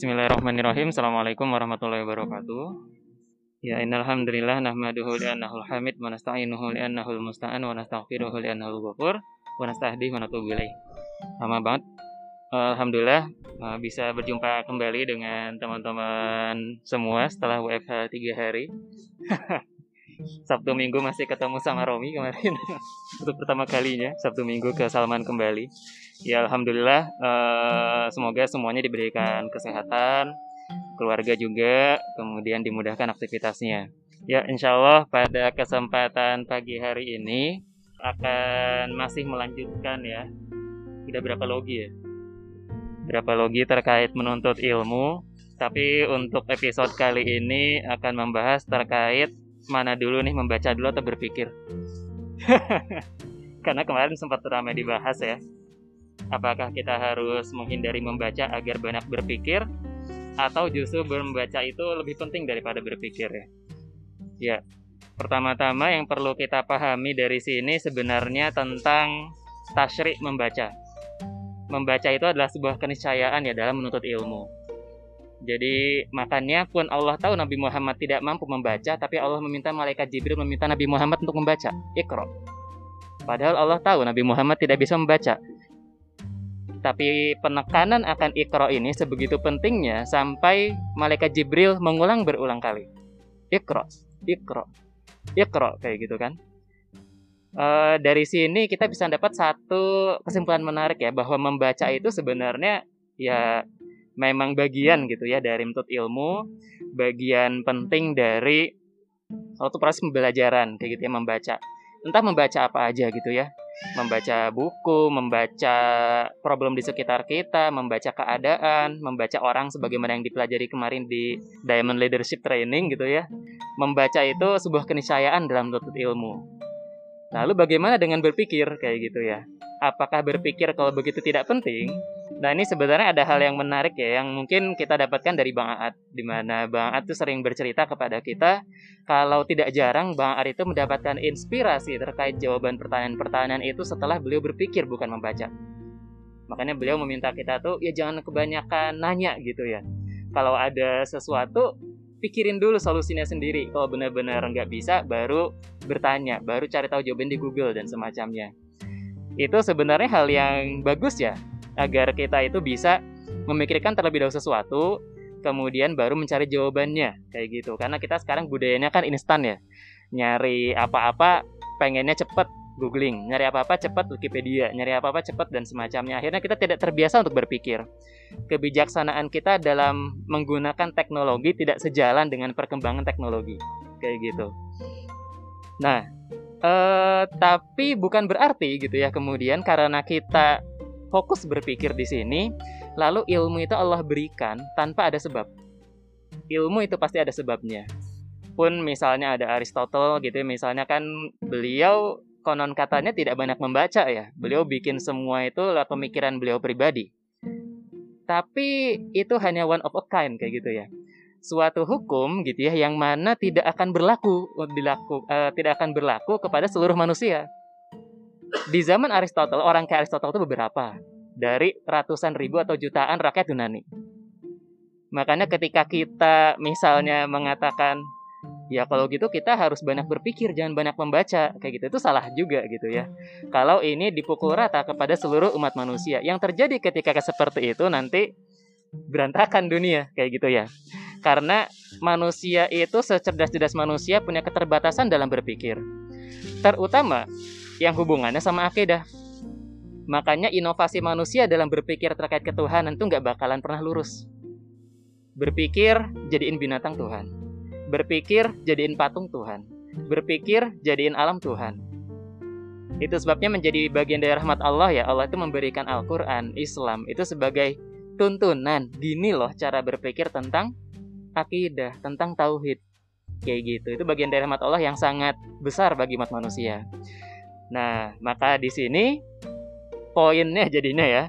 Bismillahirrahmanirrahim. Assalamualaikum warahmatullahi wabarakatuh. Ya innal hamdalillah nahmaduhu li'annahu hamid wa nasta'inuhu li'annahu musta'an wa nastaghfiruhu li'annahu ghafur wa nastahdihi wa natubu ilaih. Lama banget. Alhamdulillah eh, bisa berjumpa kembali dengan teman-teman semua setelah WFH 3 hari. Sabtu Minggu masih ketemu sama Romi kemarin untuk pertama kalinya Sabtu Minggu ke Salman kembali. Ya alhamdulillah uh, semoga semuanya diberikan kesehatan, keluarga juga, kemudian dimudahkan aktivitasnya. Ya insya Allah pada kesempatan pagi hari ini akan masih melanjutkan ya. Tidak berapa logi ya? Berapa logi terkait menuntut ilmu. Tapi untuk episode kali ini akan membahas terkait mana dulu nih membaca dulu atau berpikir? Karena kemarin sempat ramai dibahas ya. Apakah kita harus menghindari membaca agar banyak berpikir? Atau justru membaca itu lebih penting daripada berpikir ya? Ya pertama-tama yang perlu kita pahami dari sini sebenarnya tentang tasyrik membaca. Membaca itu adalah sebuah keniscayaan ya dalam menuntut ilmu jadi makanya pun Allah tahu Nabi Muhammad tidak mampu membaca, tapi Allah meminta malaikat Jibril meminta Nabi Muhammad untuk membaca. Iqra. Padahal Allah tahu Nabi Muhammad tidak bisa membaca. Tapi penekanan akan Iqra ini sebegitu pentingnya sampai malaikat Jibril mengulang berulang kali. Iqra, Iqra, Iqra kayak gitu kan. Uh, dari sini kita bisa dapat satu kesimpulan menarik ya bahwa membaca itu sebenarnya ya memang bagian gitu ya dari menuntut ilmu, bagian penting dari suatu proses pembelajaran kayak gitu ya membaca. Entah membaca apa aja gitu ya. Membaca buku, membaca problem di sekitar kita, membaca keadaan, membaca orang sebagaimana yang dipelajari kemarin di Diamond Leadership Training gitu ya. Membaca itu sebuah keniscayaan dalam menuntut ilmu. Lalu bagaimana dengan berpikir kayak gitu ya? Apakah berpikir kalau begitu tidak penting Nah ini sebenarnya ada hal yang menarik ya yang mungkin kita dapatkan dari Bang Aat di mana Bang Aat itu sering bercerita kepada kita kalau tidak jarang Bang Aat itu mendapatkan inspirasi terkait jawaban pertanyaan-pertanyaan itu setelah beliau berpikir bukan membaca. Makanya beliau meminta kita tuh ya jangan kebanyakan nanya gitu ya. Kalau ada sesuatu pikirin dulu solusinya sendiri. Kalau benar-benar nggak bisa baru bertanya, baru cari tahu jawaban di Google dan semacamnya. Itu sebenarnya hal yang bagus ya agar kita itu bisa memikirkan terlebih dahulu sesuatu kemudian baru mencari jawabannya kayak gitu. Karena kita sekarang budayanya kan instan ya. Nyari apa-apa pengennya cepet googling. Nyari apa-apa cepat Wikipedia. Nyari apa-apa cepat dan semacamnya. Akhirnya kita tidak terbiasa untuk berpikir. Kebijaksanaan kita dalam menggunakan teknologi tidak sejalan dengan perkembangan teknologi kayak gitu. Nah eh, tapi bukan berarti gitu ya kemudian karena kita fokus berpikir di sini, lalu ilmu itu Allah berikan tanpa ada sebab. Ilmu itu pasti ada sebabnya. Pun misalnya ada Aristotle gitu, ya, misalnya kan beliau konon katanya tidak banyak membaca ya. Beliau bikin semua itu lewat pemikiran beliau pribadi. Tapi itu hanya one of a kind kayak gitu ya. Suatu hukum gitu ya yang mana tidak akan berlaku dilaku uh, tidak akan berlaku kepada seluruh manusia di zaman Aristotle orang kayak Aristotle itu beberapa dari ratusan ribu atau jutaan rakyat Yunani. Makanya ketika kita misalnya mengatakan ya kalau gitu kita harus banyak berpikir jangan banyak membaca kayak gitu itu salah juga gitu ya. Kalau ini dipukul rata kepada seluruh umat manusia, yang terjadi ketika seperti itu nanti berantakan dunia kayak gitu ya. Karena manusia itu secerdas-cerdas manusia punya keterbatasan dalam berpikir. Terutama yang hubungannya sama akidah. Makanya inovasi manusia dalam berpikir terkait ketuhanan itu nggak bakalan pernah lurus. Berpikir jadiin binatang Tuhan. Berpikir jadiin patung Tuhan. Berpikir jadiin alam Tuhan. Itu sebabnya menjadi bagian dari rahmat Allah ya. Allah itu memberikan Al-Quran, Islam itu sebagai tuntunan. Gini loh cara berpikir tentang akidah, tentang tauhid. Kayak gitu. Itu bagian dari rahmat Allah yang sangat besar bagi umat manusia. Nah, maka di sini poinnya jadinya ya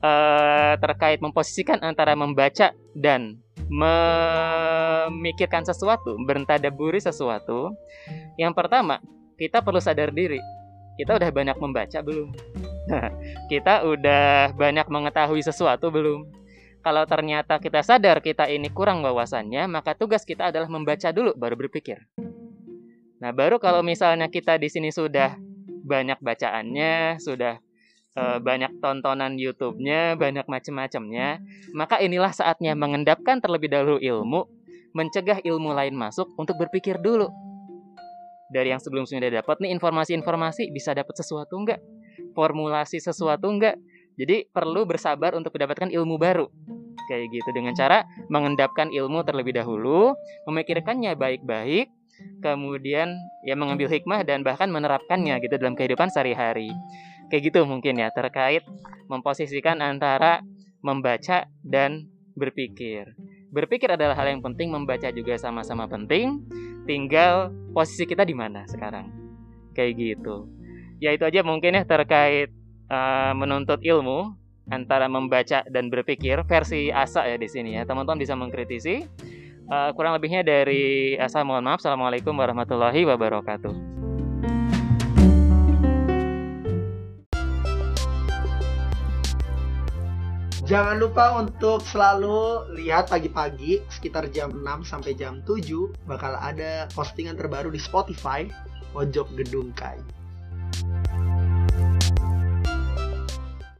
uh, terkait memposisikan antara membaca dan memikirkan sesuatu, berentadaburi sesuatu. Yang pertama, kita perlu sadar diri. Kita udah banyak membaca belum? kita udah banyak mengetahui sesuatu belum? kalau ternyata kita sadar kita ini kurang wawasannya, maka tugas kita adalah membaca dulu baru berpikir. Nah, baru kalau misalnya kita di sini sudah banyak bacaannya, sudah uh, banyak tontonan YouTube-nya, banyak macam-macamnya, maka inilah saatnya mengendapkan terlebih dahulu ilmu, mencegah ilmu lain masuk untuk berpikir dulu. Dari yang sebelum-sebelumnya udah dapat nih informasi-informasi bisa dapat sesuatu enggak? Formulasi sesuatu enggak? Jadi perlu bersabar untuk mendapatkan ilmu baru. Kayak gitu dengan cara mengendapkan ilmu terlebih dahulu, memikirkannya baik-baik, kemudian ya mengambil hikmah dan bahkan menerapkannya gitu dalam kehidupan sehari-hari. Kayak gitu mungkin ya terkait memposisikan antara membaca dan berpikir. Berpikir adalah hal yang penting, membaca juga sama-sama penting. Tinggal posisi kita di mana sekarang. Kayak gitu. Ya itu aja mungkin ya terkait uh, menuntut ilmu antara membaca dan berpikir versi Asa ya di sini ya. Teman-teman bisa mengkritisi. Uh, kurang lebihnya dari Asa mohon maaf. Assalamualaikum warahmatullahi wabarakatuh. Jangan lupa untuk selalu lihat pagi-pagi sekitar jam 6 sampai jam 7 bakal ada postingan terbaru di Spotify Pojok Gedung Kai.